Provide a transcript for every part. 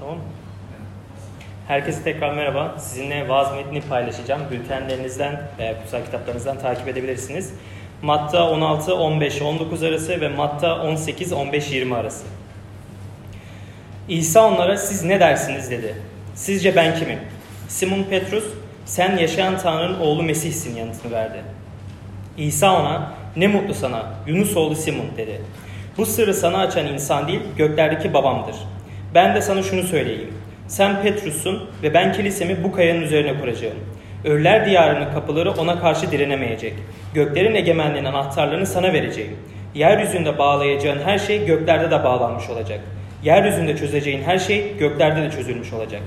Tamam? Herkese tekrar merhaba. Sizinle vaaz metni paylaşacağım. Bültenlerinizden veya kutsal kitaplarınızdan takip edebilirsiniz. Matta 16, 15, 19 arası ve Matta 18, 15, 20 arası. İsa onlara siz ne dersiniz dedi. Sizce ben kimim? Simon Petrus sen yaşayan Tanrı'nın oğlu Mesih'sin yanıtını verdi. İsa ona ne mutlu sana Yunus oğlu Simon dedi. Bu sırrı sana açan insan değil göklerdeki babamdır. Ben de sana şunu söyleyeyim. Sen Petrus'sun ve ben kilisemi bu kayanın üzerine kuracağım. Ölüler diyarının kapıları ona karşı direnemeyecek. Göklerin egemenliğinin anahtarlarını sana vereceğim. Yeryüzünde bağlayacağın her şey göklerde de bağlanmış olacak. Yeryüzünde çözeceğin her şey göklerde de çözülmüş olacak.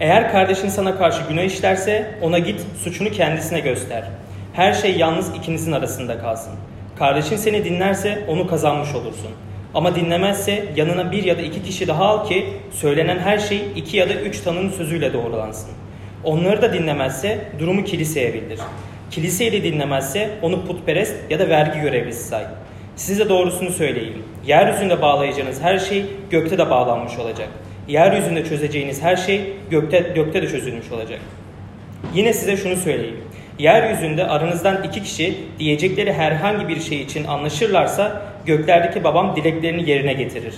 Eğer kardeşin sana karşı günah işlerse ona git suçunu kendisine göster. Her şey yalnız ikinizin arasında kalsın. Kardeşin seni dinlerse onu kazanmış olursun. Ama dinlemezse yanına bir ya da iki kişi daha al ki söylenen her şey iki ya da üç tanının sözüyle doğrulansın. Onları da dinlemezse durumu kiliseye bildir. Kiliseyi de dinlemezse onu putperest ya da vergi görevlisi say. Size doğrusunu söyleyeyim. Yeryüzünde bağlayacağınız her şey gökte de bağlanmış olacak. Yeryüzünde çözeceğiniz her şey gökte, gökte de çözülmüş olacak. Yine size şunu söyleyeyim. Yeryüzünde aranızdan iki kişi diyecekleri herhangi bir şey için anlaşırlarsa göklerdeki babam dileklerini yerine getirir.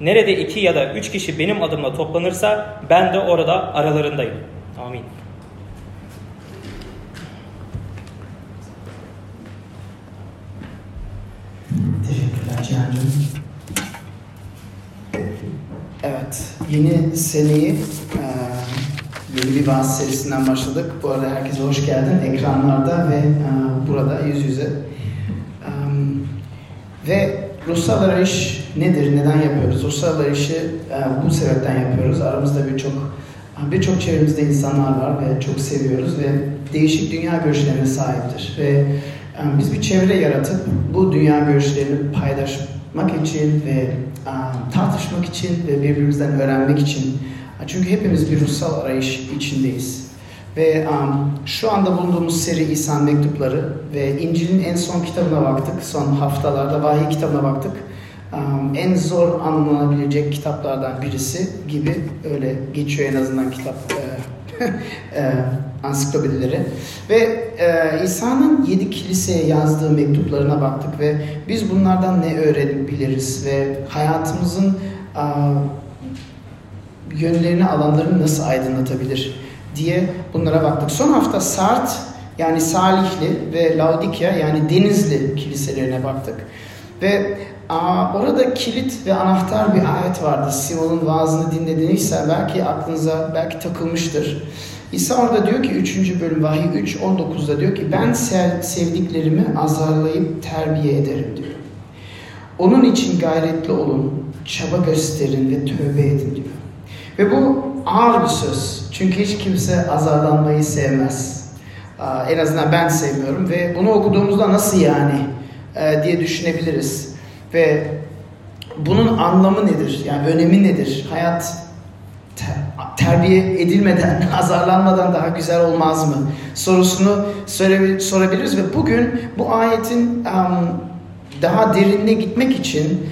Nerede iki ya da üç kişi benim adımla toplanırsa ben de orada aralarındayım. Amin. Teşekkürler Cihan'cığım. Evet, yeni seneyi yeni bir vaaz serisinden başladık. Bu arada herkese hoş geldin. Ekranlarda ve burada yüz yüze. Ve ruhsal arayış nedir, neden yapıyoruz? Ruhsal arayışı bu sebepten yapıyoruz. Aramızda birçok birçok çevremizde insanlar var ve çok seviyoruz ve değişik dünya görüşlerine sahiptir. Ve biz bir çevre yaratıp bu dünya görüşlerini paylaşmak için ve tartışmak için ve birbirimizden öğrenmek için. Çünkü hepimiz bir ruhsal arayış içindeyiz. Ve şu anda bulunduğumuz seri İsa Mektupları ve İncil'in en son kitabına baktık. Son haftalarda vahiy kitabına baktık. En zor anlanabilecek kitaplardan birisi gibi öyle geçiyor en azından kitap e, e, ansiklopedileri. Ve e, İsa'nın yedi kiliseye yazdığı mektuplarına baktık ve biz bunlardan ne öğrenebiliriz ve hayatımızın e, yönlerini, alanlarını nasıl aydınlatabilir diye bunlara baktık. Son hafta Sart yani Salihli ve Laodikya yani Denizli kiliselerine baktık. Ve a, orada kilit ve anahtar bir ayet vardı. Simon'un vaazını dinlediyse belki aklınıza belki takılmıştır. İsa orada diyor ki 3. bölüm vahiy 3 19'da diyor ki ben sevdiklerimi azarlayıp terbiye ederim diyor. Onun için gayretli olun, çaba gösterin ve tövbe edin diyor. Ve bu ağır bir söz. Çünkü hiç kimse azarlanmayı sevmez. En azından ben sevmiyorum ve bunu okuduğumuzda nasıl yani diye düşünebiliriz. Ve bunun anlamı nedir? Yani önemi nedir? Hayat terbiye edilmeden, azarlanmadan daha güzel olmaz mı? Sorusunu sorabiliriz ve bugün bu ayetin daha derinine gitmek için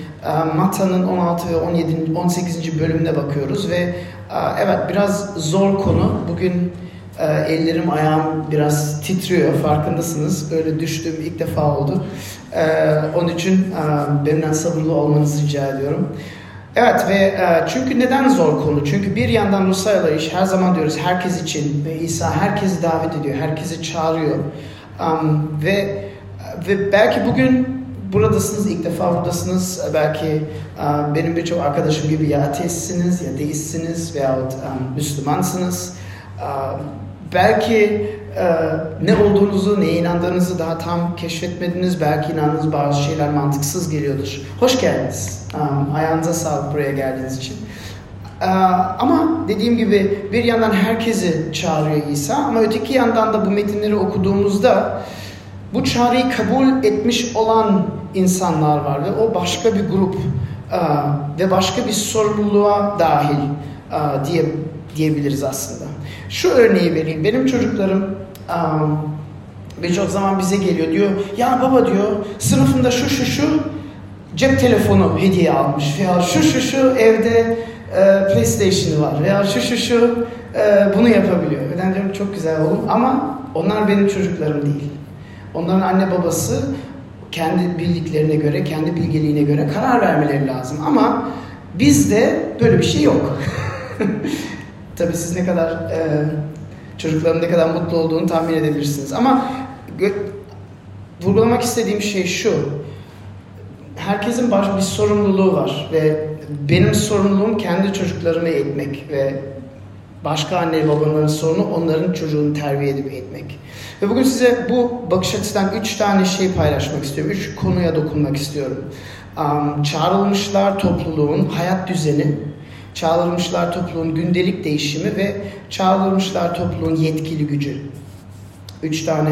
Mata'nın 16 ve 17, 18. bölümüne bakıyoruz ve evet biraz zor konu. Bugün ellerim ayağım biraz titriyor farkındasınız. Böyle düştüğüm ilk defa oldu. Onun için benimle sabırlı olmanızı rica ediyorum. Evet ve e, çünkü neden zor konu? Çünkü bir yandan ruhsal iş her zaman diyoruz herkes için ve İsa herkesi davet ediyor, herkesi çağırıyor. Um, ve ve belki bugün buradasınız, ilk defa buradasınız. Belki um, benim birçok arkadaşım gibi ya ateistsiniz ya deistsiniz veyahut um, Müslümansınız. Um, belki e, ne olduğunuzu, neye inandığınızı daha tam keşfetmediniz. Belki inandığınız bazı şeyler mantıksız geliyordur. Hoş geldiniz. Um, ayağınıza sağlık buraya geldiğiniz için. Uh, ama dediğim gibi bir yandan herkesi çağırıyor İsa ama öteki yandan da bu metinleri okuduğumuzda bu çağrıyı kabul etmiş olan insanlar var ve o başka bir grup uh, ve başka bir sorumluluğa dahil uh, diye diyebiliriz aslında. Şu örneği vereyim. Benim çocuklarım um, birçok zaman bize geliyor diyor ya baba diyor sınıfında şu şu şu cep telefonu hediye almış veya şu şu şu evde e, PlayStation'ı var veya şu şu şu e, bunu yapabiliyor. Ben diyorum çok güzel oğlum ama onlar benim çocuklarım değil. Onların anne babası kendi bildiklerine göre, kendi bilgeliğine göre karar vermeleri lazım. Ama bizde böyle bir şey yok. Tabii siz ne kadar e, çocukların ne kadar mutlu olduğunu tahmin edebilirsiniz. Ama vurgulamak istediğim şey şu. Herkesin baş bir sorumluluğu var ve benim sorumluluğum kendi çocuklarımı eğitmek ve başka anne babaların sorunu onların çocuğunu terbiye edip eğitmek. Ve bugün size bu bakış açısından üç tane şey paylaşmak istiyorum. Üç konuya dokunmak istiyorum. Um, çağrılmışlar topluluğun hayat düzeni, çağrılmışlar topluluğun gündelik değişimi ve çağrılmışlar topluluğun yetkili gücü. Üç tane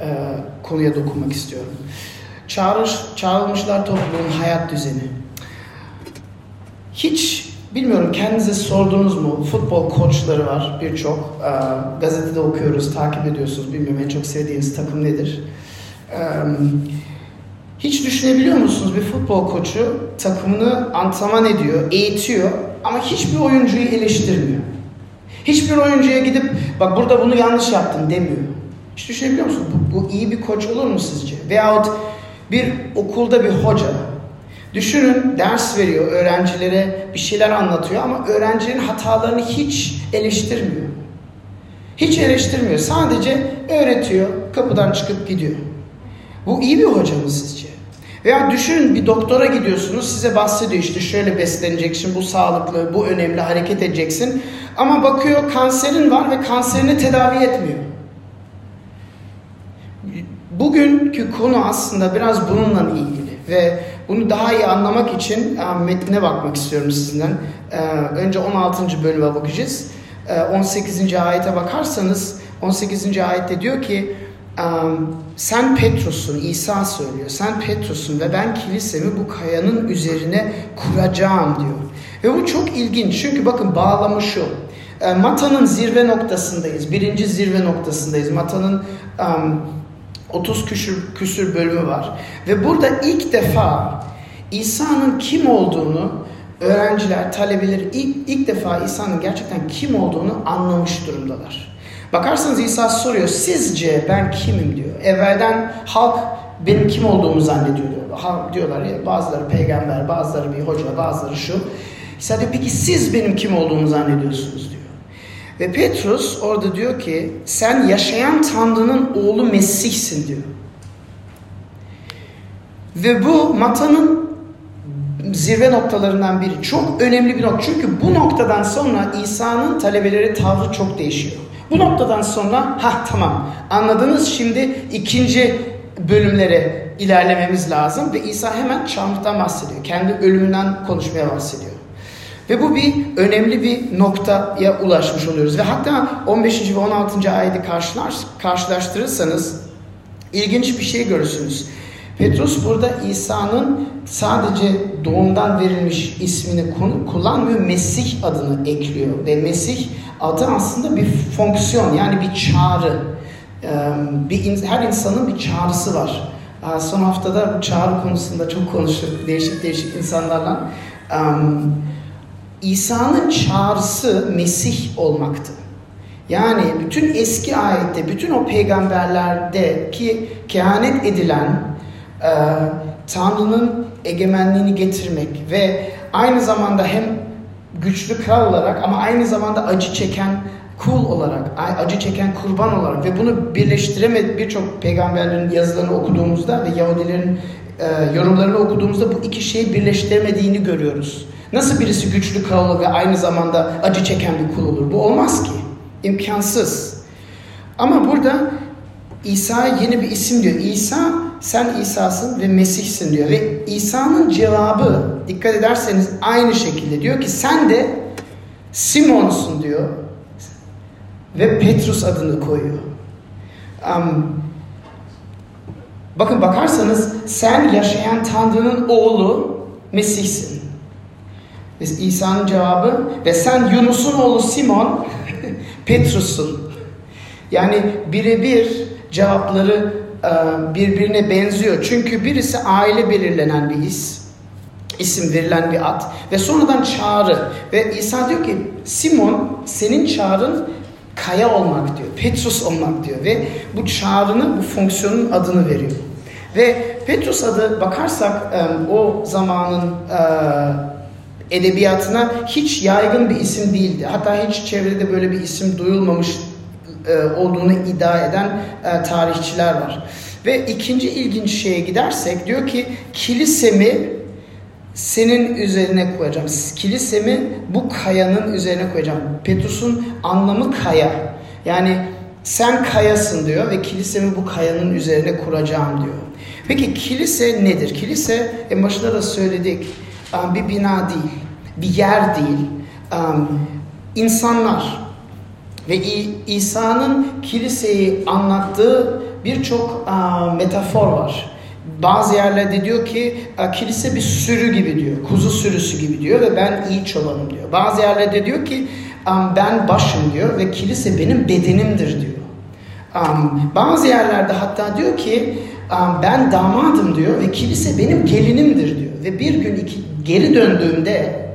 e, konuya dokunmak istiyorum. Çağrış, çağrılmışlar topluluğun hayat düzeni. Hiç bilmiyorum kendinize sordunuz mu? Futbol koçları var birçok. E, gazetede okuyoruz, takip ediyorsunuz. Bilmiyorum en çok sevdiğiniz takım nedir? E, hiç düşünebiliyor musunuz bir futbol koçu takımını antrenman ediyor, eğitiyor ama hiçbir oyuncuyu eleştirmiyor. Hiçbir oyuncuya gidip bak burada bunu yanlış yaptın demiyor. Hiç düşünebiliyor musunuz? Bu, bu iyi bir koç olur mu sizce? Veyahut bir okulda bir hoca. Düşünün ders veriyor, öğrencilere bir şeyler anlatıyor ama öğrencinin hatalarını hiç eleştirmiyor. Hiç eleştirmiyor. Sadece öğretiyor, kapıdan çıkıp gidiyor. Bu iyi bir hoca mı sizce? Veya düşünün bir doktora gidiyorsunuz size bahsediyor işte şöyle besleneceksin, bu sağlıklı, bu önemli, hareket edeceksin. Ama bakıyor kanserin var ve kanserini tedavi etmiyor. Bugünkü konu aslında biraz bununla ilgili ve bunu daha iyi anlamak için e, metnine bakmak istiyorum sizinden. E, önce 16. bölüme bakacağız. 18. E, ayete bakarsanız 18. ayette diyor ki sen Petrus'un, İsa söylüyor. Sen Petrus'un ve ben kilisemi bu kayanın üzerine kuracağım diyor. Ve bu çok ilginç çünkü bakın bağlamı şu. Mata'nın zirve noktasındayız. Birinci zirve noktasındayız. Mata'nın um, 30 küsür, küsür bölümü var. Ve burada ilk defa İsa'nın kim olduğunu öğrenciler, talebeler ilk, ilk defa İsa'nın gerçekten kim olduğunu anlamış durumdalar. Bakarsanız İsa soruyor, sizce ben kimim diyor. Evvelden halk benim kim olduğumu zannediyor diyor. diyorlar ya bazıları peygamber, bazıları bir hoca, bazıları şu. İsa diyor peki siz benim kim olduğumu zannediyorsunuz diyor. Ve Petrus orada diyor ki sen yaşayan Tanrı'nın oğlu Mesih'sin diyor. Ve bu Mata'nın zirve noktalarından biri. Çok önemli bir nokta. Çünkü bu noktadan sonra İsa'nın talebeleri tavrı çok değişiyor. Bu noktadan sonra ha tamam anladınız şimdi ikinci bölümlere ilerlememiz lazım ve İsa hemen çarmıhtan bahsediyor. Kendi ölümünden konuşmaya bahsediyor. Ve bu bir önemli bir noktaya ulaşmış oluyoruz. Ve hatta 15. ve 16. ayeti karşılaş, karşılaştırırsanız ilginç bir şey görürsünüz. Petrus burada İsa'nın sadece doğumdan verilmiş ismini kullanmıyor, Mesih adını ekliyor. Ve Mesih adı aslında bir fonksiyon yani bir çağrı. Bir, her insanın bir çağrısı var. Son haftada bu çağrı konusunda çok konuştuk değişik değişik insanlarla. İsa'nın çağrısı Mesih olmaktı. Yani bütün eski ayette, bütün o peygamberlerde ki kehanet edilen e, Tanrı'nın egemenliğini getirmek ve aynı zamanda hem güçlü kral olarak ama aynı zamanda acı çeken kul olarak, acı çeken kurban olarak ve bunu birleştiremedi birçok peygamberlerin yazılarını okuduğumuzda ve Yahudilerin e, yorumlarını okuduğumuzda bu iki şeyi birleştiremediğini görüyoruz. Nasıl birisi güçlü kral ve aynı zamanda acı çeken bir kul olur? Bu olmaz ki. İmkansız. Ama burada İsa yeni bir isim diyor. İsa sen İsa'sın ve Mesih'sin diyor. Ve İsa'nın cevabı dikkat ederseniz aynı şekilde diyor ki sen de Simon'sun diyor. Ve Petrus adını koyuyor. Um, bakın bakarsanız sen yaşayan Tanrı'nın oğlu Mesih'sin. Ve İsa'nın cevabı ve sen Yunus'un oğlu Simon Petrus'un. Yani birebir cevapları e, birbirine benziyor. Çünkü birisi aile belirlenen bir is, isim verilen bir ad ve sonradan çağrı. Ve İsa diyor ki Simon senin çağrın kaya olmak diyor. Petrus olmak diyor ve bu çağrını bu fonksiyonun adını veriyor. Ve Petrus adı bakarsak e, o zamanın e, edebiyatına hiç yaygın bir isim değildi. Hatta hiç çevrede böyle bir isim duyulmamış olduğunu iddia eden tarihçiler var. Ve ikinci ilginç şeye gidersek diyor ki kilisemi senin üzerine koyacağım. Kilisemi bu kayanın üzerine koyacağım. Petrus'un anlamı kaya. Yani sen kayasın diyor ve kilisemi bu kayanın üzerine kuracağım diyor. Peki kilise nedir? Kilise en başında da söyledik bir bina değil, bir yer değil. insanlar ve İsa'nın kiliseyi anlattığı birçok metafor var. Bazı yerlerde diyor ki kilise bir sürü gibi diyor, kuzu sürüsü gibi diyor ve ben iyi çobanım diyor. Bazı yerlerde diyor ki ben başım diyor ve kilise benim bedenimdir diyor. Bazı yerlerde hatta diyor ki ben damadım diyor ve kilise benim gelinimdir diyor. Ve bir gün iki, geri döndüğümde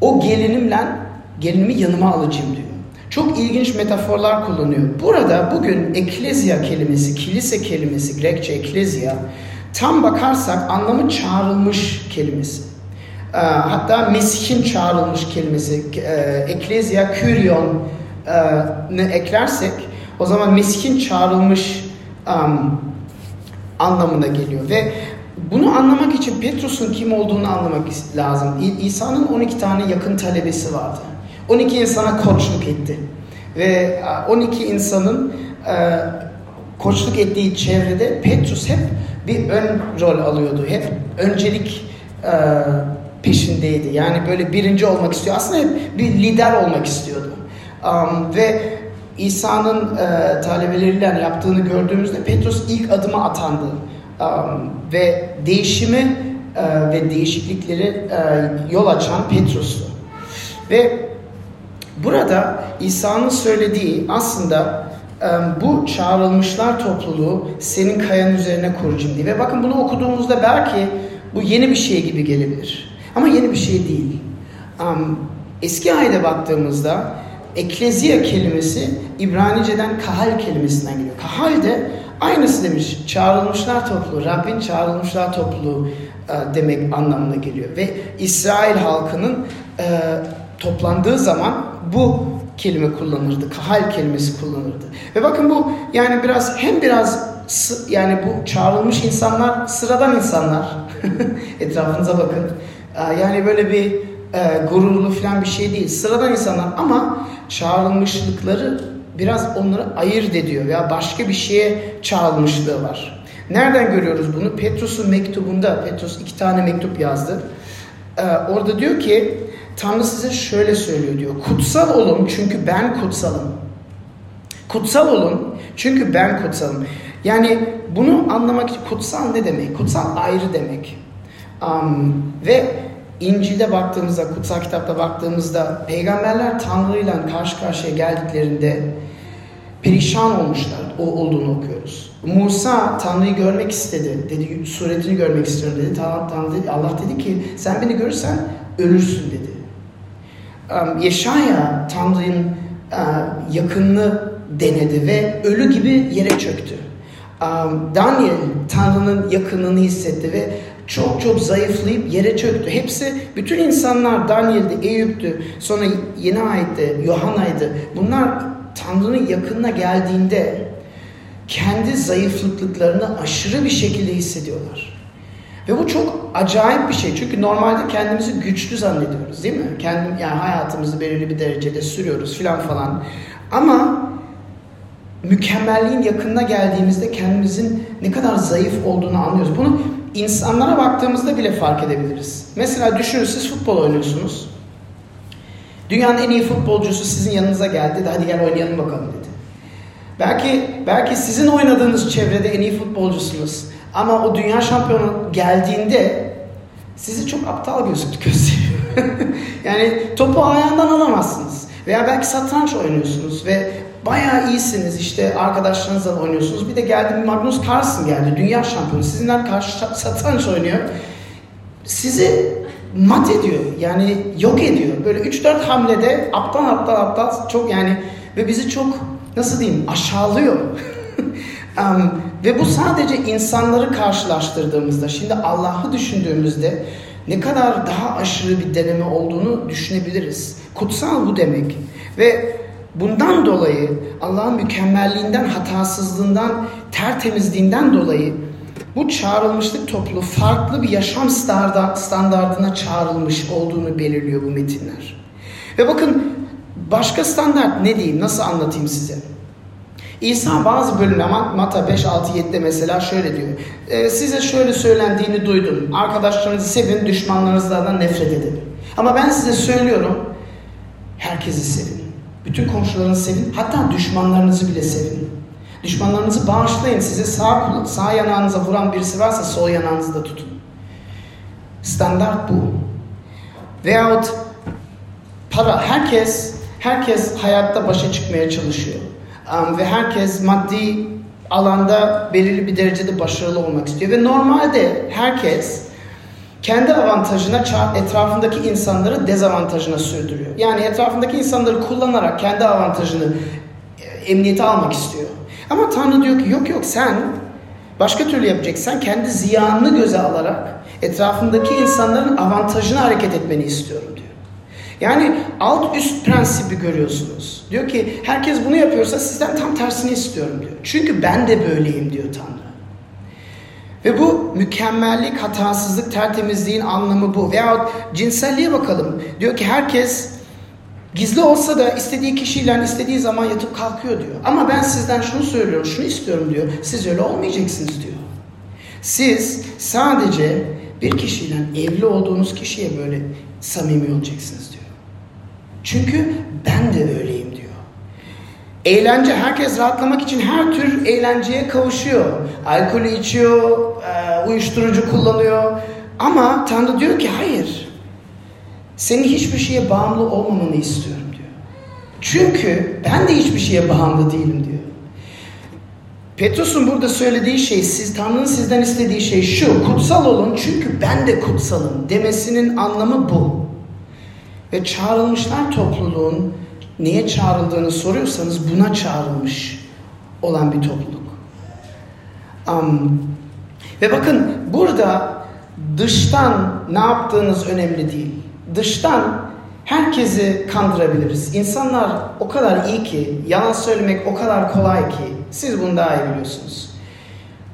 o gelinimle gelinimi yanıma alacağım diyor. Çok ilginç metaforlar kullanıyor. Burada bugün eklezya kelimesi, kilise kelimesi, Grekçe eklezya tam bakarsak anlamı çağrılmış kelimesi. Ee, hatta Mesih'in çağrılmış kelimesi, e, eklezya, küryon e, eklersek o zaman Mesih'in çağrılmış anlamına geliyor. Ve bunu anlamak için Petrus'un kim olduğunu anlamak lazım. İsa'nın 12 tane yakın talebesi vardı. 12 insana koçluk etti. Ve 12 insanın e, koçluk ettiği çevrede Petrus hep bir ön rol alıyordu. Hep öncelik e, peşindeydi. Yani böyle birinci olmak istiyor. Aslında hep bir lider olmak istiyordu. Ve İsa'nın e, talebeleriyle yaptığını gördüğümüzde Petrus ilk adımı atandı. Ve değişimi e, ve değişiklikleri e, yol açan Petrus'tu. Ve Burada İsa'nın söylediği aslında bu çağrılmışlar topluluğu senin kayanın üzerine kuracağım diye. Ve bakın bunu okuduğumuzda belki bu yeni bir şey gibi gelebilir. Ama yeni bir şey değil. Eski ayda baktığımızda eklezia kelimesi İbranice'den kahal kelimesinden geliyor. Kahal de aynısı demiş. Çağrılmışlar topluluğu, Rabbin çağrılmışlar topluluğu demek anlamına geliyor. Ve İsrail halkının toplandığı zaman bu kelime kullanırdı. Kahal kelimesi kullanırdı. Ve bakın bu yani biraz hem biraz yani bu çağrılmış insanlar sıradan insanlar. Etrafınıza bakın. Yani böyle bir e, gururlu falan bir şey değil. Sıradan insanlar ama çağrılmışlıkları biraz onları ayırt ediyor veya başka bir şeye çağrılmışlığı var. Nereden görüyoruz bunu? Petrus'un mektubunda, Petrus iki tane mektup yazdı. Ee, orada diyor ki Tanrı size şöyle söylüyor diyor. Kutsal olun çünkü ben kutsalım. Kutsal olun çünkü ben kutsalım. Yani bunu anlamak için kutsal ne demek? Kutsal ayrı demek. Um, ve İncil'de baktığımızda, kutsal kitapta baktığımızda peygamberler Tanrı'yla karşı karşıya geldiklerinde perişan olmuşlar o olduğunu okuyoruz. Musa Tanrı'yı görmek istedi. Dedi suretini görmek istiyorum dedi. Tanrı dedi, Allah dedi ki sen beni görürsen ölürsün dedi um, Yeşaya Tanrı'nın uh, denedi ve ölü gibi yere çöktü. Daniel Tanrı'nın yakınını hissetti ve çok çok zayıflayıp yere çöktü. Hepsi, bütün insanlar Daniel'de, Eyüp'tü, sonra yeni ayette, Yohana'ydı. Bunlar Tanrı'nın yakınına geldiğinde kendi zayıflıklarını aşırı bir şekilde hissediyorlar. Ve bu çok acayip bir şey. Çünkü normalde kendimizi güçlü zannediyoruz değil mi? Kendim yani hayatımızı belirli bir derecede sürüyoruz filan falan. Ama mükemmelliğin yakınına geldiğimizde kendimizin ne kadar zayıf olduğunu anlıyoruz. Bunu insanlara baktığımızda bile fark edebiliriz. Mesela düşünün siz futbol oynuyorsunuz. Dünyanın en iyi futbolcusu sizin yanınıza geldi hadi gel oynayalım bakalım dedi. Belki belki sizin oynadığınız çevrede en iyi futbolcusunuz. Ama o dünya şampiyonu geldiğinde sizi çok aptal gözüktü gösteriyor. yani topu ayağından alamazsınız. Veya belki satranç oynuyorsunuz ve bayağı iyisiniz işte arkadaşlarınızla oynuyorsunuz. Bir de geldi Magnus Carlsen geldi dünya şampiyonu. Sizinle karşı satranç oynuyor. Sizi mat ediyor. Yani yok ediyor. Böyle 3-4 hamlede aptal aptal aptal çok yani ve bizi çok nasıl diyeyim aşağılıyor. um, ve bu sadece insanları karşılaştırdığımızda şimdi Allah'ı düşündüğümüzde ne kadar daha aşırı bir deneme olduğunu düşünebiliriz. Kutsal bu demek. Ve bundan dolayı Allah'ın mükemmelliğinden, hatasızlığından, tertemizliğinden dolayı bu çağrılmışlık toplu farklı bir yaşam standartına çağrılmış olduğunu belirliyor bu metinler. Ve bakın başka standart ne diyeyim, nasıl anlatayım size? İsa bazı bölümde Mata 5, 6, 7'de mesela şöyle diyor. E, size şöyle söylendiğini duydum. Arkadaşlarınızı sevin, düşmanlarınızdan nefret edin. Ama ben size söylüyorum, herkesi sevin. Bütün komşularınızı sevin, hatta düşmanlarınızı bile sevin. Düşmanlarınızı bağışlayın. Size sağ, sağ yanağınıza vuran birisi varsa sol yanağınızı da tutun. Standart bu. Veyahut para. Herkes herkes hayatta başa çıkmaya çalışıyor. Ve herkes maddi alanda belirli bir derecede başarılı olmak istiyor. Ve normalde herkes kendi avantajına etrafındaki insanları dezavantajına sürdürüyor. Yani etrafındaki insanları kullanarak kendi avantajını e, emniyete almak istiyor. Ama Tanrı diyor ki yok yok sen başka türlü yapacaksın. Kendi ziyanını göze alarak etrafındaki insanların avantajına hareket etmeni istiyorum. Yani alt üst prensibi görüyorsunuz. Diyor ki herkes bunu yapıyorsa sizden tam tersini istiyorum diyor. Çünkü ben de böyleyim diyor Tanrı. Ve bu mükemmellik, hatasızlık, tertemizliğin anlamı bu. Veyahut cinselliğe bakalım. Diyor ki herkes Gizli olsa da istediği kişiyle istediği zaman yatıp kalkıyor diyor. Ama ben sizden şunu söylüyorum, şunu istiyorum diyor. Siz öyle olmayacaksınız diyor. Siz sadece bir kişiyle evli olduğunuz kişiye böyle samimi olacaksınız diyor. Çünkü ben de öyleyim diyor. Eğlence herkes rahatlamak için her tür eğlenceye kavuşuyor. Alkolü içiyor, uyuşturucu kullanıyor. Ama Tanrı diyor ki hayır senin hiçbir şeye bağımlı olmamanı istiyorum diyor. Çünkü ben de hiçbir şeye bağımlı değilim diyor. Petrus'un burada söylediği şey, siz Tanrı'nın sizden istediği şey şu, kutsal olun çünkü ben de kutsalım demesinin anlamı bu. Ve çağrılmışlar topluluğun neye çağrıldığını soruyorsanız buna çağrılmış olan bir topluluk. Um, ve bakın burada dıştan ne yaptığınız önemli değil dıştan herkesi kandırabiliriz. İnsanlar o kadar iyi ki, yalan söylemek o kadar kolay ki siz bunu daha iyi biliyorsunuz.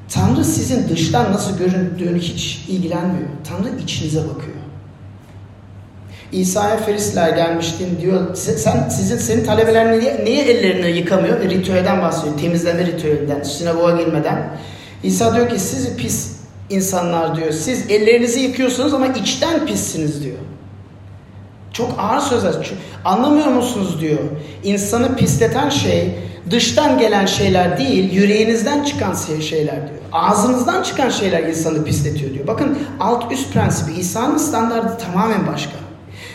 Tanrı sizin dıştan nasıl göründüğünü hiç ilgilenmiyor. Tanrı içinize bakıyor. İsa'ya Ferisler gelmiştin diyor. Sen sizin senin talebeler niye, niye ellerini yıkamıyor? E, ritüelden bahsediyor. Temizleme ritüelinden, sinagoga girmeden. İsa diyor ki siz pis insanlar diyor. Siz ellerinizi yıkıyorsunuz ama içten pissiniz diyor. Çok ağır sözler. Anlamıyor musunuz diyor. İnsanı pisleten şey dıştan gelen şeyler değil, yüreğinizden çıkan şeyler diyor. Ağzınızdan çıkan şeyler insanı pisletiyor diyor. Bakın alt üst prensibi İsa'nın standartı tamamen başka.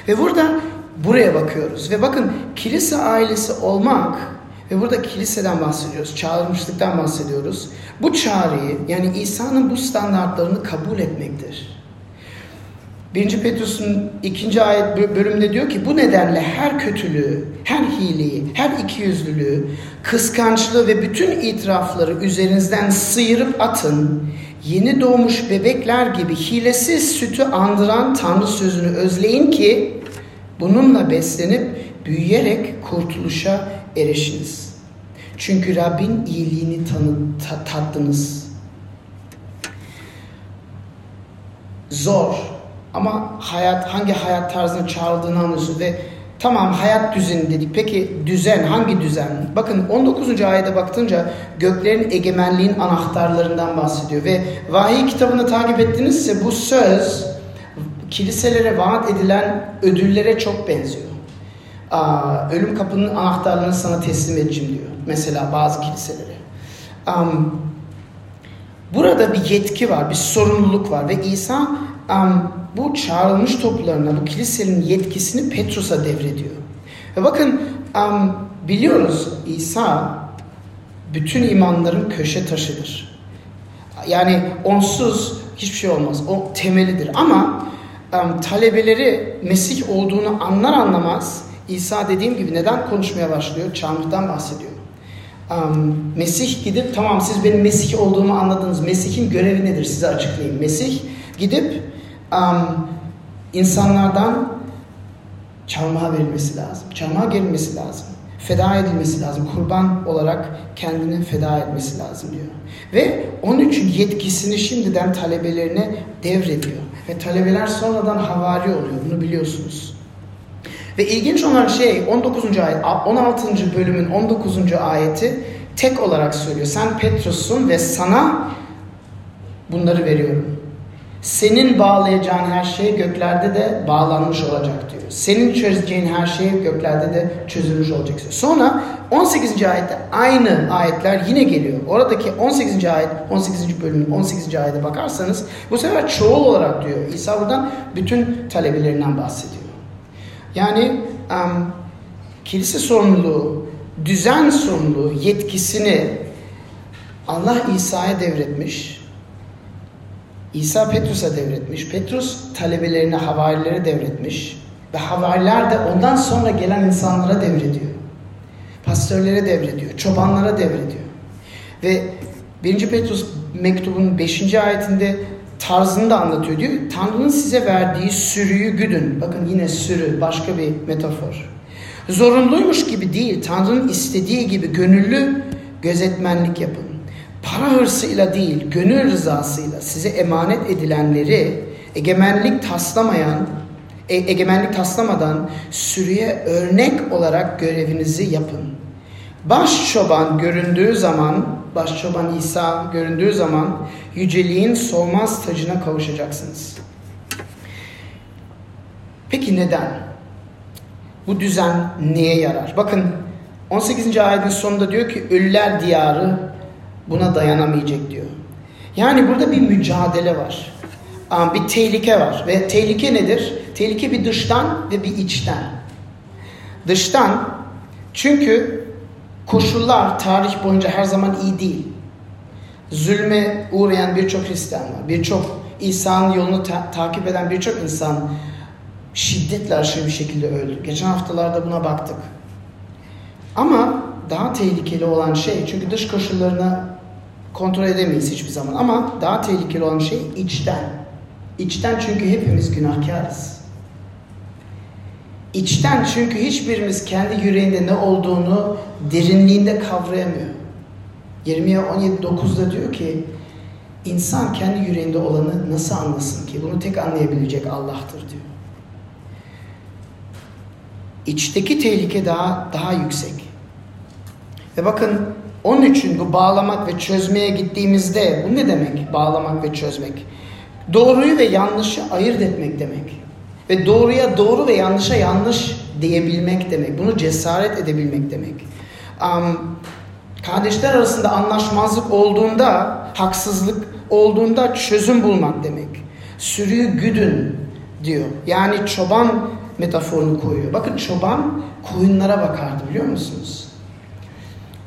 Ve burada buraya bakıyoruz. Ve bakın kilise ailesi olmak ve burada kiliseden bahsediyoruz, çağrılmışlıktan bahsediyoruz. Bu çağrıyı yani İsa'nın bu standartlarını kabul etmektir. 1. Petrus'un ikinci ayet bölümünde diyor ki bu nedenle her kötülüğü, her hileyi, her ikiyüzlülüğü, kıskançlığı ve bütün itirafları üzerinizden sıyırıp atın. Yeni doğmuş bebekler gibi hilesiz sütü andıran Tanrı sözünü özleyin ki bununla beslenip büyüyerek kurtuluşa erişiniz. Çünkü Rabbin iyiliğini tanı, tattınız. Zor, ama hayat hangi hayat tarzına çağrıldığını anlıyorsun ve tamam hayat düzeni dedik. Peki düzen hangi düzen? Bakın 19. ayete baktınca göklerin egemenliğin anahtarlarından bahsediyor ve vahiy kitabını takip ettiğinizse bu söz kiliselere vaat edilen ödüllere çok benziyor. Aa, ölüm kapının anahtarlarını sana teslim edeceğim diyor. Mesela bazı kiliselere. Um, burada bir yetki var, bir sorumluluk var ve İsa um, bu çağrılmış toplarına, bu kilisenin yetkisini Petrus'a devrediyor. Ve bakın um, biliyoruz İsa bütün imanların köşe taşıdır. Yani onsuz hiçbir şey olmaz. O temelidir. Ama um, talebeleri Mesih olduğunu anlar anlamaz İsa dediğim gibi neden konuşmaya başlıyor? Çarmıhtan bahsediyor. Um, Mesih gidip tamam siz benim Mesih olduğumu anladınız. Mesih'in görevi nedir size açıklayayım. Mesih gidip um, insanlardan çarmıha verilmesi lazım. Çarmıha gelinmesi lazım. Feda edilmesi lazım. Kurban olarak kendini feda etmesi lazım diyor. Ve onun için yetkisini şimdiden talebelerine devrediyor. Ve talebeler sonradan havari oluyor. Bunu biliyorsunuz. Ve ilginç olan şey 19. ayet, 16. bölümün 19. ayeti tek olarak söylüyor. Sen Petrus'sun ve sana bunları veriyorum. Senin bağlayacağın her şey göklerde de bağlanmış olacak diyor. Senin çözeceğin her şey göklerde de çözülmüş olacak. Sonra 18. ayette aynı ayetler yine geliyor. Oradaki 18. ayet, 18. bölümün 18. ayete bakarsanız bu sefer çoğul olarak diyor. İsa buradan bütün talebelerinden bahsediyor. Yani um, kilise sorumluluğu, düzen sorumluluğu, yetkisini Allah İsa'ya devretmiş. İsa Petrus'a devretmiş. Petrus talebelerini, havarilere devretmiş. Ve havariler de ondan sonra gelen insanlara devrediyor. Pastörlere devrediyor, çobanlara devrediyor. Ve 1. Petrus mektubun 5. ayetinde tarzını da anlatıyor. Diyor Tanrı'nın size verdiği sürüyü güdün. Bakın yine sürü başka bir metafor. Zorunluymuş gibi değil. Tanrı'nın istediği gibi gönüllü gözetmenlik yapın. Para hırsıyla değil, gönül rızasıyla size emanet edilenleri egemenlik taslamayan, e, egemenlik taslamadan sürüye örnek olarak görevinizi yapın. Baş çoban göründüğü zaman, baş çoban İsa göründüğü zaman yüceliğin solmaz tacına kavuşacaksınız. Peki neden? Bu düzen neye yarar? Bakın 18. ayetin sonunda diyor ki ölüler diyarı buna dayanamayacak diyor. Yani burada bir mücadele var. Bir tehlike var. Ve tehlike nedir? Tehlike bir dıştan ve bir içten. Dıştan çünkü koşullar tarih boyunca her zaman iyi değil. Zulme uğrayan birçok Hristiyan var. Birçok İsa'nın yolunu ta- takip eden birçok insan şiddetle aşırı bir şekilde öldü. Geçen haftalarda buna baktık. Ama daha tehlikeli olan şey çünkü dış koşullarını kontrol edemeyiz hiçbir zaman ama daha tehlikeli olan şey içten. İçten çünkü hepimiz günahkarız. İçten çünkü hiçbirimiz kendi yüreğinde ne olduğunu derinliğinde kavrayamıyor. 20'ye 17.9'da diyor ki insan kendi yüreğinde olanı nasıl anlasın ki? Bunu tek anlayabilecek Allah'tır diyor. İçteki tehlike daha daha yüksek. Ve bakın onun için bu bağlamak ve çözmeye gittiğimizde bu ne demek? Bağlamak ve çözmek. Doğruyu ve yanlışı ayırt etmek demek. Ve doğruya doğru ve yanlışa yanlış diyebilmek demek. Bunu cesaret edebilmek demek. Um, kardeşler arasında anlaşmazlık olduğunda, haksızlık olduğunda çözüm bulmak demek. Sürüyü güdün diyor. Yani çoban metaforunu koyuyor. Bakın çoban koyunlara bakardı biliyor musunuz?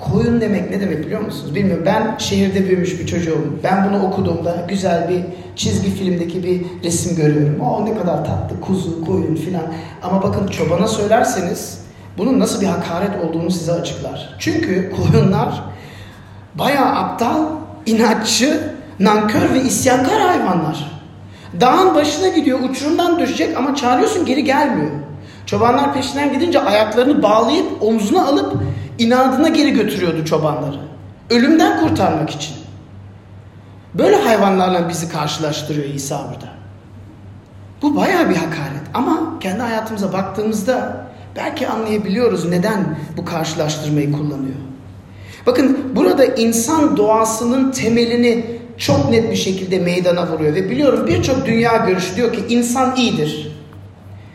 Koyun demek ne demek biliyor musunuz? Bilmiyorum. Ben şehirde büyümüş bir çocuğum. Ben bunu okuduğumda güzel bir çizgi filmdeki bir resim görüyorum. O ne kadar tatlı. Kuzu, koyun filan. Ama bakın çobana söylerseniz bunun nasıl bir hakaret olduğunu size açıklar. Çünkü koyunlar bayağı aptal, inatçı, nankör ve isyankar hayvanlar. Dağın başına gidiyor, uçurumdan düşecek ama çağırıyorsun geri gelmiyor. Çobanlar peşinden gidince ayaklarını bağlayıp omzuna alıp inadına geri götürüyordu çobanları. Ölümden kurtarmak için. Böyle hayvanlarla bizi karşılaştırıyor İsa burada. Bu bayağı bir hakaret ama kendi hayatımıza baktığımızda belki anlayabiliyoruz neden bu karşılaştırmayı kullanıyor. Bakın burada insan doğasının temelini çok net bir şekilde meydana vuruyor ve biliyorum birçok dünya görüşü diyor ki insan iyidir.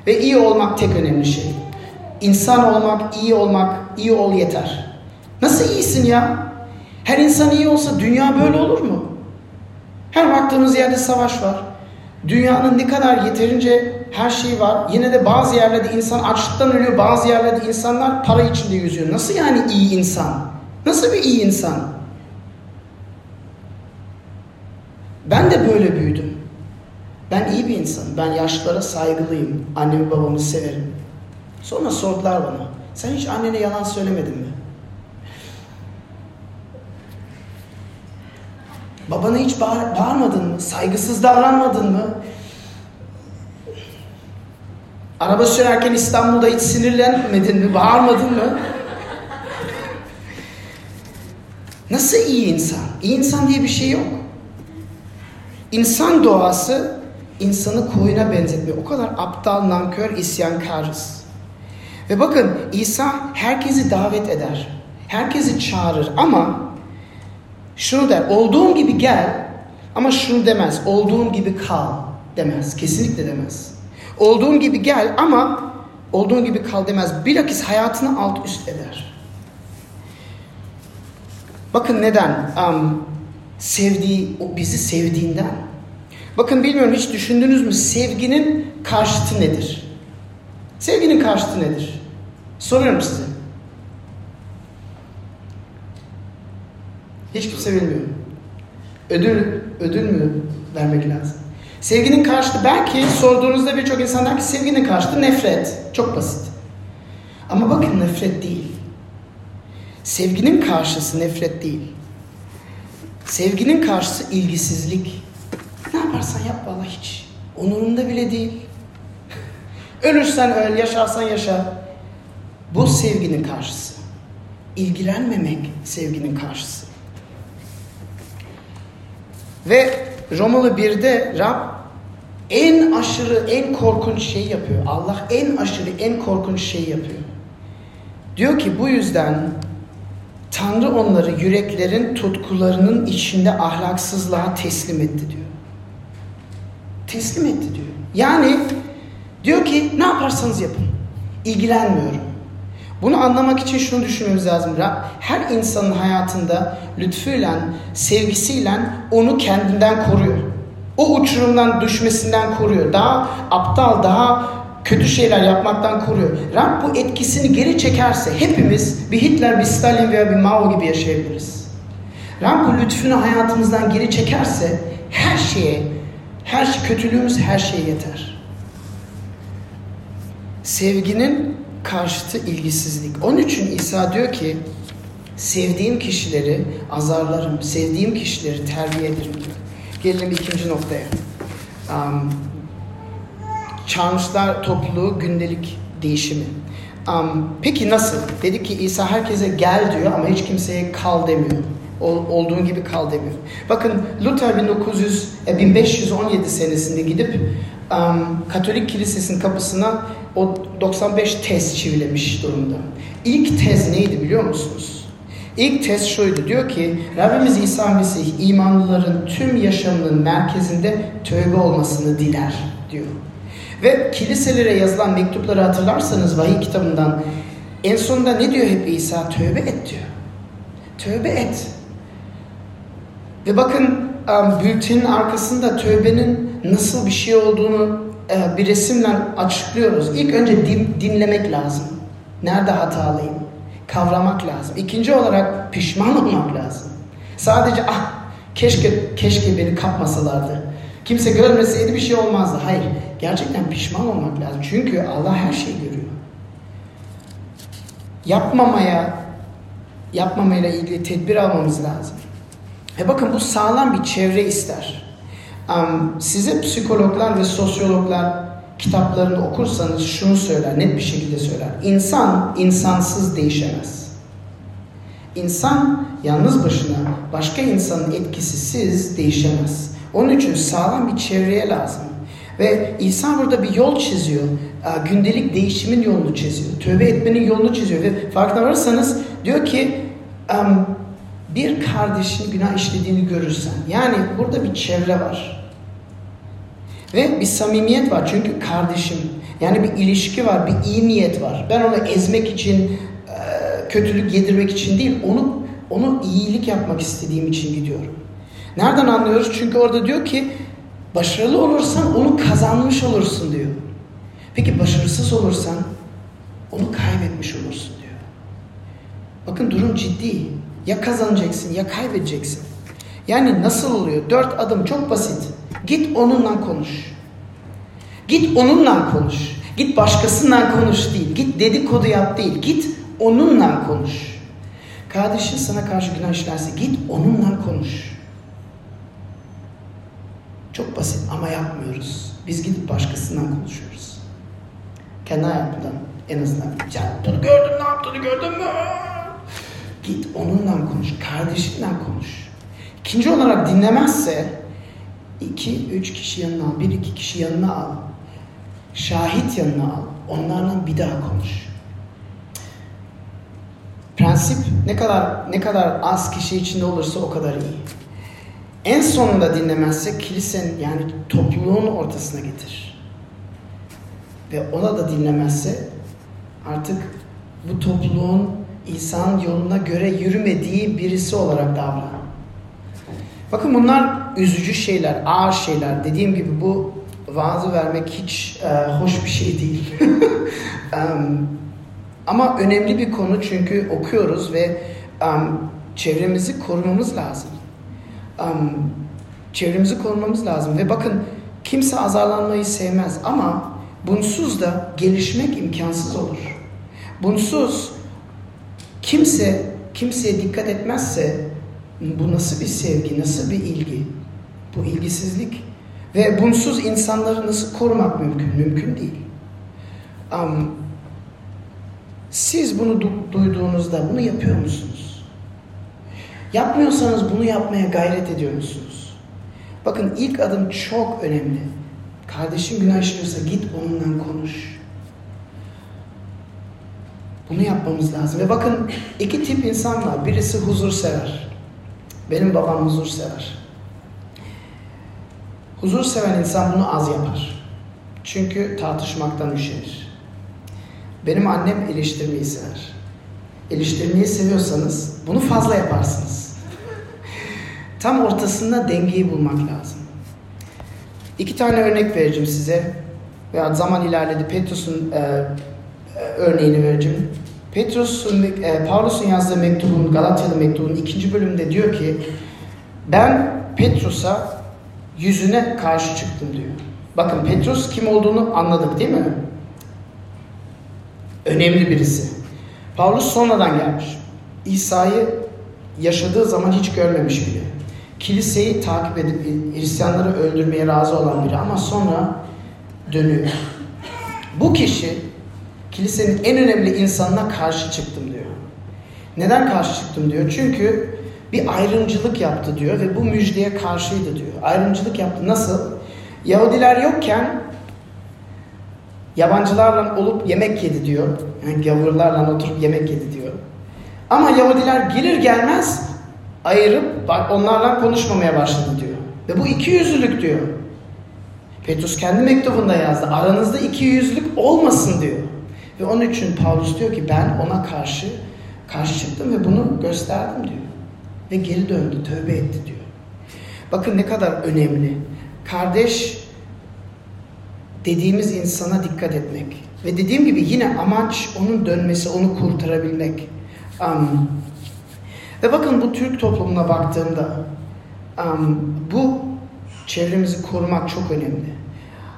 Ve iyi olmak tek önemli şey. İnsan olmak, iyi olmak, iyi ol yeter. Nasıl iyisin ya? Her insan iyi olsa dünya böyle olur mu? Her baktığımız yerde savaş var. Dünyanın ne kadar yeterince her şey var. Yine de bazı yerlerde insan açlıktan ölüyor. Bazı yerlerde insanlar para içinde yüzüyor. Nasıl yani iyi insan? Nasıl bir iyi insan? Ben de böyle büyüdüm. Ben iyi bir insanım. Ben yaşlılara saygılıyım. Annemi babamı severim. Sonra sordular bana. Sen hiç annene yalan söylemedin mi? Babana hiç bağır, bağırmadın mı? Saygısız davranmadın mı? Araba sürerken İstanbul'da hiç sinirlenmedin mi? Bağırmadın mı? Nasıl iyi insan? İyi insan diye bir şey yok. İnsan doğası insanı koyuna benzetmiyor. O kadar aptal, nankör, isyankarız. Ve bakın İsa herkesi davet eder. Herkesi çağırır ama şunu der. Olduğum gibi gel ama şunu demez. Olduğum gibi kal demez. Kesinlikle demez. Olduğum gibi gel ama olduğun gibi kal demez. Bilakis hayatını alt üst eder. Bakın neden? Um, sevdiği, o bizi sevdiğinden. Bakın bilmiyorum hiç düşündünüz mü sevginin karşıtı nedir? Sevginin karşıtı nedir? Soruyorum size. Hiç kimse bilmiyor. Ödül, ödül mü vermek lazım? Sevginin karşıtı belki sorduğunuzda birçok insan der ki sevginin karşıtı nefret. Çok basit. Ama bakın nefret değil. Sevginin karşısı nefret değil. Sevginin karşısı ilgisizlik. Ne yaparsan yap valla hiç. Onurunda bile değil. Ölürsen öl, yaşarsan yaşa. Bu sevginin karşısı. İlgilenmemek sevginin karşısı. Ve Romalı 1'de Rab en aşırı, en korkunç şey yapıyor. Allah en aşırı, en korkunç şey yapıyor. Diyor ki bu yüzden Tanrı onları yüreklerin tutkularının içinde ahlaksızlığa teslim etti diyor. Teslim etti diyor. Yani diyor ki ne yaparsanız yapın. İlgilenmiyorum. Bunu anlamak için şunu düşünmemiz lazım. Her insanın hayatında lütfuyla, sevgisiyle onu kendinden koruyor. O uçurumdan düşmesinden koruyor. Daha aptal, daha kötü şeyler yapmaktan koruyor. Rab bu etkisini geri çekerse hepimiz bir Hitler, bir Stalin veya bir Mao gibi yaşayabiliriz. Rab bu lütfunu hayatımızdan geri çekerse her şeye, her şey, kötülüğümüz her şeye yeter. Sevginin karşıtı ilgisizlik. Onun için İsa diyor ki sevdiğim kişileri azarlarım, sevdiğim kişileri terbiye ederim. Gelelim ikinci noktaya. Um, Çağmışlar topluluğu gündelik değişimi. Um, peki nasıl? Dedi ki İsa herkese gel diyor ama hiç kimseye kal demiyor. Ol, olduğun gibi kal demiyor. Bakın Luther 1900, 1517 senesinde gidip um, Katolik Kilisesi'nin kapısına o 95 tez çivilemiş durumda. İlk tez neydi biliyor musunuz? İlk tez şuydu. Diyor ki Rabbimiz İsa Mesih imanlıların tüm yaşamının merkezinde tövbe olmasını diler diyor. Ve kiliselere yazılan mektupları hatırlarsanız vahiy kitabından en sonunda ne diyor hep İsa? Tövbe et diyor. Tövbe et. Ve bakın bültenin arkasında tövbenin nasıl bir şey olduğunu e, bir resimle açıklıyoruz. İlk önce din, dinlemek lazım. Nerede hatalıyım? Kavramak lazım. İkinci olarak pişman olmak lazım. Sadece ah keşke keşke beni kapmasalardı. Kimse görmeseydi bir şey olmazdı. Hayır. Gerçekten pişman olmak lazım. Çünkü Allah her şeyi görüyor. Yapmamaya yapmamayla ilgili tedbir almamız lazım. Ve bakın bu sağlam bir çevre ister. Size psikologlar ve sosyologlar kitaplarını okursanız şunu söyler, net bir şekilde söyler. İnsan insansız değişemez. İnsan yalnız başına başka insanın etkisisiz değişemez. Onun için sağlam bir çevreye lazım. Ve İsa burada bir yol çiziyor. Gündelik değişimin yolunu çiziyor. Tövbe etmenin yolunu çiziyor. Ve farkına varırsanız diyor ki bir kardeşin günah işlediğini görürsen. Yani burada bir çevre var. Ve bir samimiyet var. Çünkü kardeşim. Yani bir ilişki var. Bir iyi niyet var. Ben onu ezmek için, kötülük yedirmek için değil. Onu onu iyilik yapmak istediğim için gidiyorum. Nereden anlıyoruz? Çünkü orada diyor ki Başarılı olursan onu kazanmış olursun diyor. Peki başarısız olursan onu kaybetmiş olursun diyor. Bakın durum ciddi. Ya kazanacaksın ya kaybedeceksin. Yani nasıl oluyor? Dört adım çok basit. Git onunla konuş. Git onunla konuş. Git başkasından konuş değil. Git dedikodu yap değil. Git onunla konuş. Kardeşin sana karşı günah işlerse git onunla konuş. Çok basit ama yapmıyoruz. Biz gidip başkasından konuşuyoruz. Kendi hayatımdan en azından. Ya bunu gördün ne yaptığını gördün mü? Git onunla konuş. Kardeşinle konuş. İkinci olarak dinlemezse iki, üç kişi yanına al. Bir, iki kişi yanına al. Şahit yanına al. Onlarla bir daha konuş. Prensip ne kadar ne kadar az kişi içinde olursa o kadar iyi. En sonunda dinlemezse kilisenin yani topluluğun ortasına getir. Ve ona da dinlemezse artık bu topluluğun İsa'nın yoluna göre yürümediği birisi olarak davran. Bakın bunlar üzücü şeyler, ağır şeyler. Dediğim gibi bu vaazı vermek hiç e, hoş bir şey değil. um, ama önemli bir konu çünkü okuyoruz ve um, çevremizi korumamız lazım. Um, çevremizi korumamız lazım ve bakın kimse azarlanmayı sevmez ama bunsuz da gelişmek imkansız olur. Bunsuz kimse kimseye dikkat etmezse bu nasıl bir sevgi, nasıl bir ilgi? Bu ilgisizlik. Ve bunsuz insanları nasıl korumak mümkün? Mümkün değil. Um, siz bunu du- duyduğunuzda bunu yapıyor musunuz? Yapmıyorsanız bunu yapmaya gayret ediyor musunuz? Bakın ilk adım çok önemli. Kardeşin günah işliyorsa git onunla konuş. Bunu yapmamız lazım. Ve bakın iki tip insan var. Birisi huzur sever. Benim babam huzur sever. Huzur seven insan bunu az yapar. Çünkü tartışmaktan üşenir. Benim annem eleştirmeyi sever. Eleştirmeyi seviyorsanız bunu fazla yaparsınız. Tam ortasında dengeyi bulmak lazım. İki tane örnek vereceğim size. Veya zaman ilerledi. Petrus'un e, örneğini vereceğim. Petrus'un, e, Paulus'un yazdığı mektubun, Galatyalı mektubun ikinci bölümünde diyor ki ben Petrus'a yüzüne karşı çıktım diyor. Bakın Petrus kim olduğunu anladık değil mi? Önemli birisi. Paulus sonradan gelmiş. İsa'yı yaşadığı zaman hiç görmemiş biri. Kiliseyi takip edip Hristiyanları öldürmeye razı olan biri ama sonra dönüyor. Bu kişi kilisenin en önemli insanına karşı çıktım diyor. Neden karşı çıktım diyor? Çünkü bir ayrımcılık yaptı diyor ve bu müjdeye karşıydı diyor. Ayrımcılık yaptı. Nasıl? Yahudiler yokken yabancılarla olup yemek yedi diyor. Yani gavurlarla oturup yemek yedi diyor. Ama Yahudiler gelir gelmez ayırıp onlarla konuşmamaya başladı diyor. Ve bu iki yüzlülük diyor. Petrus kendi mektubunda yazdı. Aranızda iki yüzlülük olmasın diyor. Ve onun için Paulus diyor ki ben ona karşı karşı çıktım ve bunu gösterdim diyor. Ve geri döndü, tövbe etti diyor. Bakın ne kadar önemli. Kardeş dediğimiz insana dikkat etmek. Ve dediğim gibi yine amaç onun dönmesi, onu kurtarabilmek. Um, ve bakın bu Türk toplumuna baktığımda um, bu çevremizi korumak çok önemli.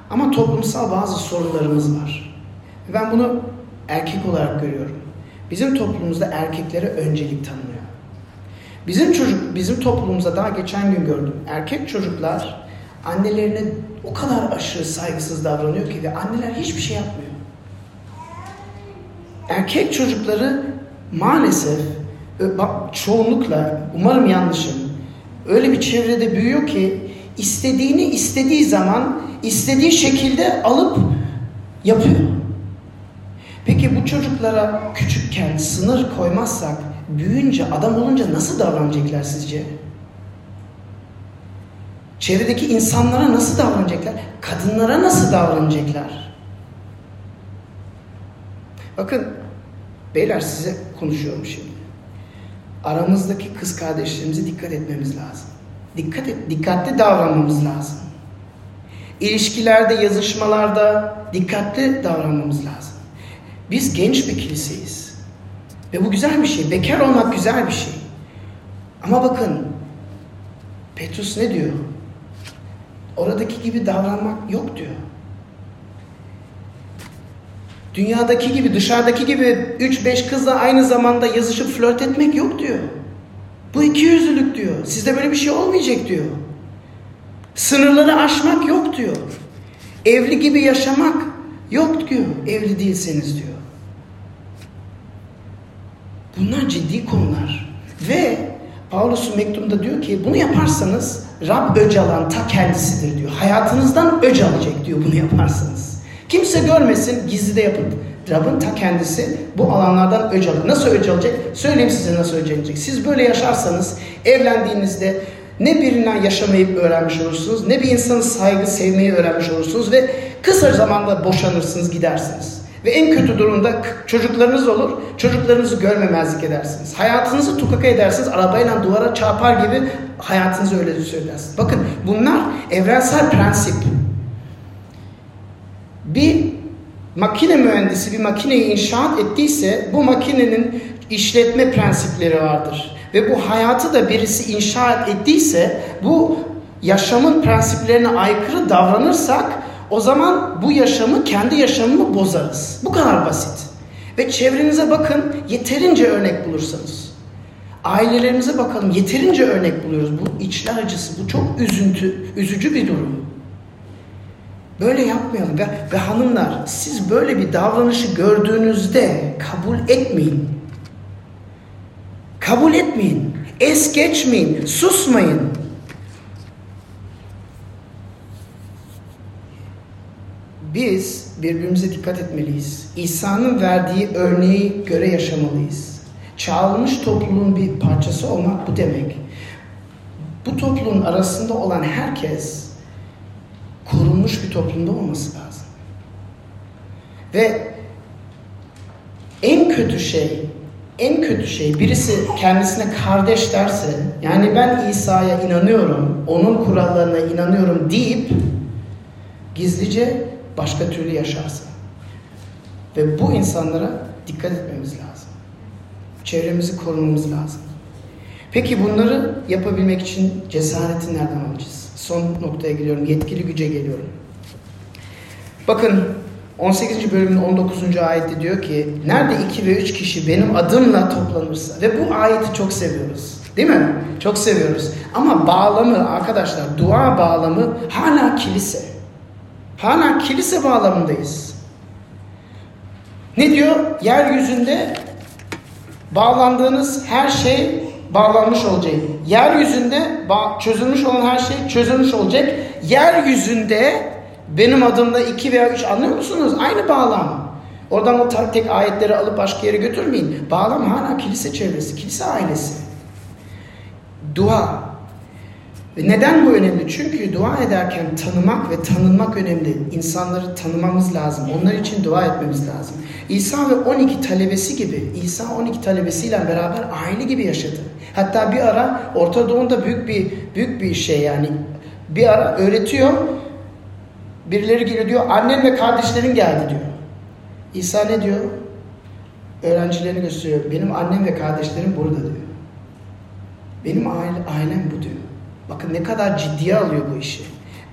Ama toplumsal bazı sorunlarımız var. Ben bunu erkek olarak görüyorum. Bizim toplumumuzda erkeklere öncelik tanınıyor. Bizim çocuk, bizim toplumumuzda daha geçen gün gördüm. Erkek çocuklar annelerine o kadar aşırı saygısız davranıyor ki ve anneler hiçbir şey yapmıyor. Erkek çocukları maalesef çoğunlukla umarım yanlışım öyle bir çevrede büyüyor ki istediğini istediği zaman istediği şekilde alıp yapıyor. Peki bu çocuklara küçükken sınır koymazsak büyüyünce adam olunca nasıl davranacaklar sizce? Çevredeki insanlara nasıl davranacaklar? Kadınlara nasıl davranacaklar? Bakın beyler size konuşuyorum şimdi. Aramızdaki kız kardeşlerimize dikkat etmemiz lazım. Dikkat et, dikkatli davranmamız lazım. İlişkilerde, yazışmalarda dikkatli davranmamız lazım. Biz genç bir kiliseyiz. Ve bu güzel bir şey. Bekar olmak güzel bir şey. Ama bakın Petrus ne diyor? Oradaki gibi davranmak yok diyor. Dünyadaki gibi, dışarıdaki gibi 3-5 kızla aynı zamanda yazışıp flört etmek yok diyor. Bu iki yüzlülük diyor. Sizde böyle bir şey olmayacak diyor. Sınırları aşmak yok diyor. Evli gibi yaşamak yok diyor. Evli değilseniz diyor. Bunlar ciddi konular. Ve Paulus'un mektubunda diyor ki bunu yaparsanız Rab öc alan ta kendisidir diyor. Hayatınızdan öc alacak diyor bunu yaparsanız. Kimse görmesin gizli de yapın. Rab'ın ta kendisi bu alanlardan öc alır. Nasıl öc alacak? Söyleyeyim size nasıl öc alacak. Siz böyle yaşarsanız evlendiğinizde ne birinden yaşamayı öğrenmiş olursunuz, ne bir insanın saygı sevmeyi öğrenmiş olursunuz ve kısa zamanda boşanırsınız, gidersiniz. Ve en kötü durumda çocuklarınız olur, çocuklarınızı görmemezlik edersiniz. Hayatınızı tukaka edersiniz, arabayla duvara çarpar gibi hayatınızı öyle söylersiniz. Bakın bunlar evrensel prensip. Bir makine mühendisi bir makineyi inşaat ettiyse bu makinenin işletme prensipleri vardır. Ve bu hayatı da birisi inşa ettiyse bu yaşamın prensiplerine aykırı davranırsak o zaman bu yaşamı kendi yaşamımı bozarız. Bu kadar basit. Ve çevrenize bakın yeterince örnek bulursanız. Ailelerimize bakalım yeterince örnek buluyoruz. Bu içler acısı, bu çok üzüntü, üzücü bir durum. Böyle yapmayalım. Ve, ve hanımlar siz böyle bir davranışı gördüğünüzde kabul etmeyin. Kabul etmeyin. Es geçmeyin. Susmayın. Biz birbirimize dikkat etmeliyiz. İsa'nın verdiği örneği göre yaşamalıyız. Çağrılmış topluluğun bir parçası olmak bu demek. Bu topluluğun arasında olan herkes korunmuş bir toplumda olması lazım. Ve en kötü şey, en kötü şey birisi kendisine kardeş derse, yani ben İsa'ya inanıyorum, onun kurallarına inanıyorum deyip gizlice başka türlü yaşarsa. Ve bu insanlara dikkat etmemiz lazım. Çevremizi korumamız lazım. Peki bunları yapabilmek için cesareti nereden alacağız? Son noktaya geliyorum. Yetkili güce geliyorum. Bakın 18. bölümün 19. ayette diyor ki Nerede iki ve üç kişi benim adımla toplanırsa ve bu ayeti çok seviyoruz. Değil mi? Çok seviyoruz. Ama bağlamı arkadaşlar dua bağlamı hala kilise. Hala kilise bağlamındayız. Ne diyor? Yeryüzünde bağlandığınız her şey bağlanmış olacak. Yeryüzünde çözülmüş olan her şey çözülmüş olacak. Yeryüzünde benim adımda iki veya üç anlıyor musunuz? Aynı bağlam. Oradan o tek ayetleri alıp başka yere götürmeyin. Bağlam hala kilise çevresi, kilise ailesi. Dua. Ve neden bu önemli? Çünkü dua ederken tanımak ve tanınmak önemli. İnsanları tanımamız lazım. Onlar için dua etmemiz lazım. İsa ve 12 talebesi gibi, İsa 12 talebesiyle beraber aile gibi yaşadı. Hatta bir ara Orta Doğu'da büyük bir büyük bir şey yani bir ara öğretiyor. Birileri geliyor diyor annen ve kardeşlerin geldi diyor. İsa ne diyor? Öğrencilerini gösteriyor. Benim annem ve kardeşlerim burada diyor. Benim aile, ailem bu diyor. Bakın ne kadar ciddiye alıyor bu işi.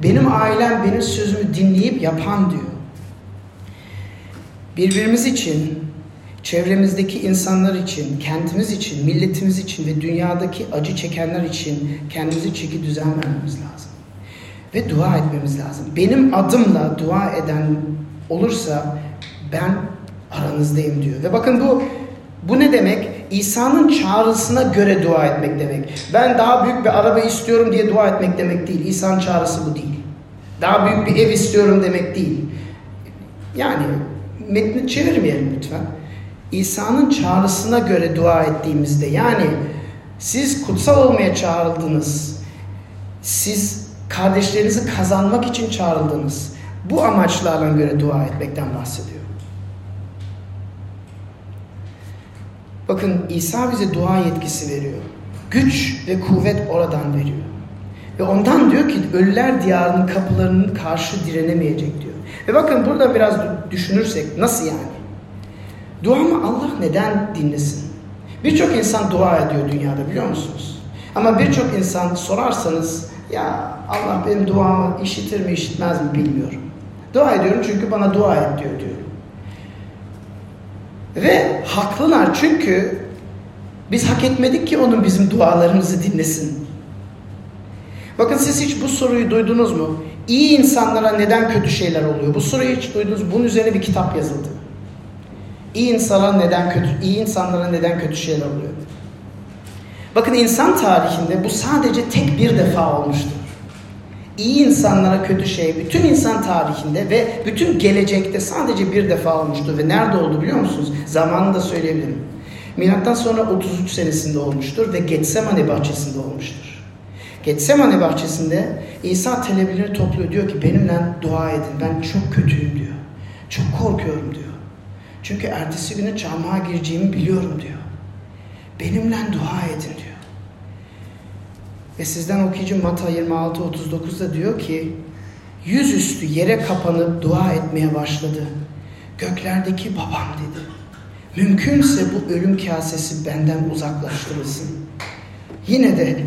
Benim ailem benim sözümü dinleyip yapan diyor. Birbirimiz için, çevremizdeki insanlar için, kentimiz için, milletimiz için ve dünyadaki acı çekenler için kendimizi çeki düzen vermemiz lazım. Ve dua etmemiz lazım. Benim adımla dua eden olursa ben aranızdayım diyor. Ve bakın bu bu ne demek? İsa'nın çağrısına göre dua etmek demek. Ben daha büyük bir araba istiyorum diye dua etmek demek değil. İsa'nın çağrısı bu değil. Daha büyük bir ev istiyorum demek değil. Yani metni çevirmeyelim lütfen. İsa'nın çağrısına göre dua ettiğimizde yani siz kutsal olmaya çağrıldınız. Siz kardeşlerinizi kazanmak için çağrıldınız. Bu amaçlarla göre dua etmekten bahsediyor. Bakın İsa bize dua yetkisi veriyor. Güç ve kuvvet oradan veriyor. Ve ondan diyor ki ölüler diyarının kapılarının karşı direnemeyecek diyor. Ve bakın burada biraz düşünürsek nasıl yani? Duamı Allah neden dinlesin? Birçok insan dua ediyor dünyada biliyor musunuz? Ama birçok insan sorarsanız ya Allah benim duamı işitir mi işitmez mi bilmiyorum. Dua ediyorum çünkü bana dua et diyor diyor. Ve haklılar çünkü biz hak etmedik ki onun bizim dualarımızı dinlesin. Bakın siz hiç bu soruyu duydunuz mu? İyi insanlara neden kötü şeyler oluyor? Bu soruyu hiç duydunuz? Bunun üzerine bir kitap yazıldı. İyi insanlara neden kötü, iyi insanlara neden kötü şeyler oluyor? Bakın insan tarihinde bu sadece tek bir defa olmuştur. İyi insanlara kötü şey bütün insan tarihinde ve bütün gelecekte sadece bir defa olmuştur. Ve nerede oldu biliyor musunuz? Zamanını da söyleyebilirim. Milattan sonra 33 senesinde olmuştur ve Getsemane bahçesinde olmuştur. Getsemane bahçesinde İsa telebirini topluyor diyor ki benimle dua edin ben çok kötüyüm diyor. Çok korkuyorum diyor. Çünkü ertesi güne çarmıha gireceğimi biliyorum diyor. Benimle dua edin diyor. Ve sizden okuyucu Mata 26-39'da diyor ki yüzüstü yere kapanıp dua etmeye başladı. Göklerdeki babam dedi. Mümkünse bu ölüm kasesi benden uzaklaştırılsın. Yine de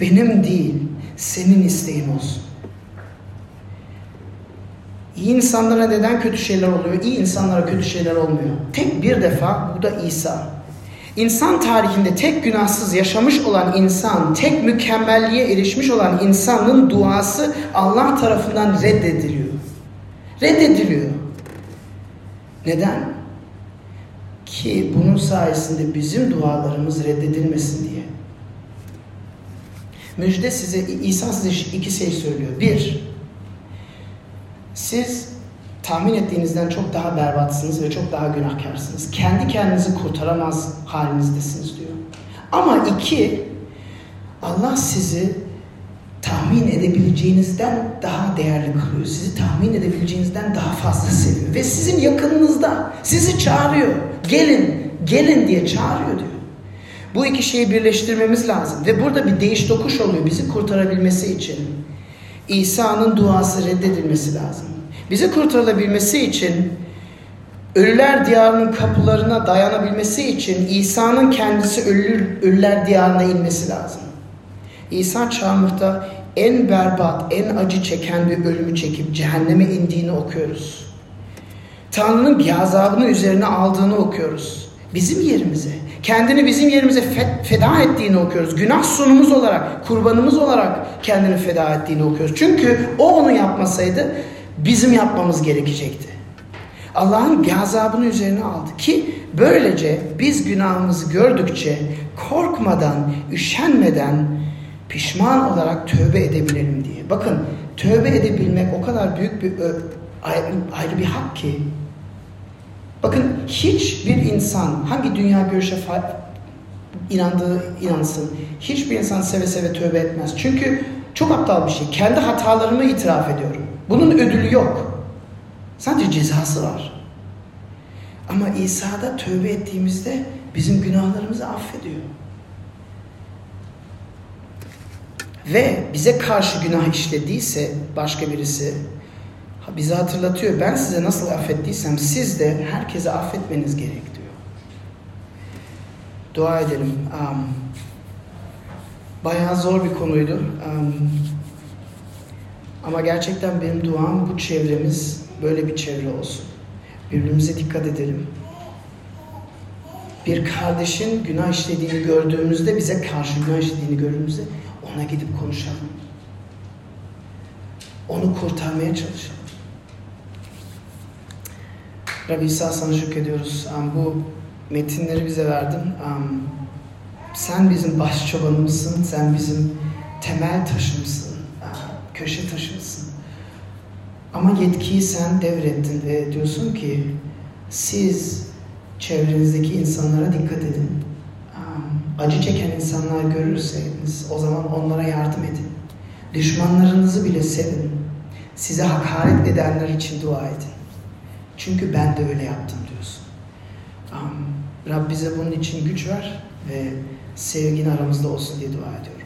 benim değil senin isteğin olsun. İyi insanlara neden kötü şeyler oluyor? İyi insanlara kötü şeyler olmuyor. Tek bir defa bu da İsa. İnsan tarihinde tek günahsız yaşamış olan insan, tek mükemmelliğe erişmiş olan insanın duası Allah tarafından reddediliyor. Reddediliyor. Neden? Ki bunun sayesinde bizim dualarımız reddedilmesin diye. Müjde size, İsa size iki şey söylüyor. Bir, siz tahmin ettiğinizden çok daha berbatsınız ve çok daha günahkarsınız. Kendi kendinizi kurtaramaz halinizdesiniz diyor. Ama iki, Allah sizi tahmin edebileceğinizden daha değerli kılıyor. Sizi tahmin edebileceğinizden daha fazla seviyor. Ve sizin yakınınızda sizi çağırıyor. Gelin, gelin diye çağırıyor diyor. Bu iki şeyi birleştirmemiz lazım. Ve burada bir değiş dokuş oluyor bizi kurtarabilmesi için. İsa'nın duası reddedilmesi lazım. Bizi kurtarılabilmesi için ölüler diyarının kapılarına dayanabilmesi için İsa'nın kendisi ölü, ölüler diyarına inmesi lazım. İsa çarmıhta en berbat, en acı çeken bir ölümü çekip cehenneme indiğini okuyoruz. Tanrı'nın bir azabını üzerine aldığını okuyoruz. Bizim yerimize, kendini bizim yerimize feda ettiğini okuyoruz. Günah sunumuz olarak, kurbanımız olarak kendini feda ettiğini okuyoruz. Çünkü o onu yapmasaydı bizim yapmamız gerekecekti. Allah'ın gazabını üzerine aldı ki böylece biz günahımızı gördükçe korkmadan, üşenmeden pişman olarak tövbe edebilelim diye. Bakın tövbe edebilmek o kadar büyük bir ayrı bir hak ki. Bakın hiçbir insan hangi dünya görüşe inandığı inansın hiçbir insan seve seve tövbe etmez. Çünkü çok aptal bir şey. Kendi hatalarımı itiraf ediyorum. Bunun ödülü yok. Sadece cezası var. Ama İsa'da tövbe ettiğimizde bizim günahlarımızı affediyor. Ve bize karşı günah işlediyse başka birisi bize hatırlatıyor. Ben size nasıl affettiysem siz de herkese affetmeniz gerek diyor. Dua edelim. Um, bayağı zor bir konuydu. Um, ama gerçekten benim duam bu çevremiz böyle bir çevre olsun. Birbirimize dikkat edelim. Bir kardeşin günah işlediğini gördüğümüzde, bize karşı günah işlediğini gördüğümüzde ona gidip konuşalım. Onu kurtarmaya çalışalım. Rabbi İsa sana şükrediyoruz. Bu metinleri bize verdin. Sen bizim baş çobanımızsın. Sen bizim temel taşımızsın köşe taşımsın. Ama yetkiyi sen devrettin ve diyorsun ki siz çevrenizdeki insanlara dikkat edin. Acı çeken insanlar görürseniz o zaman onlara yardım edin. Düşmanlarınızı bile sevin. Size hakaret edenler için dua edin. Çünkü ben de öyle yaptım diyorsun. Rab bize bunun için güç ver ve sevgin aramızda olsun diye dua ediyorum.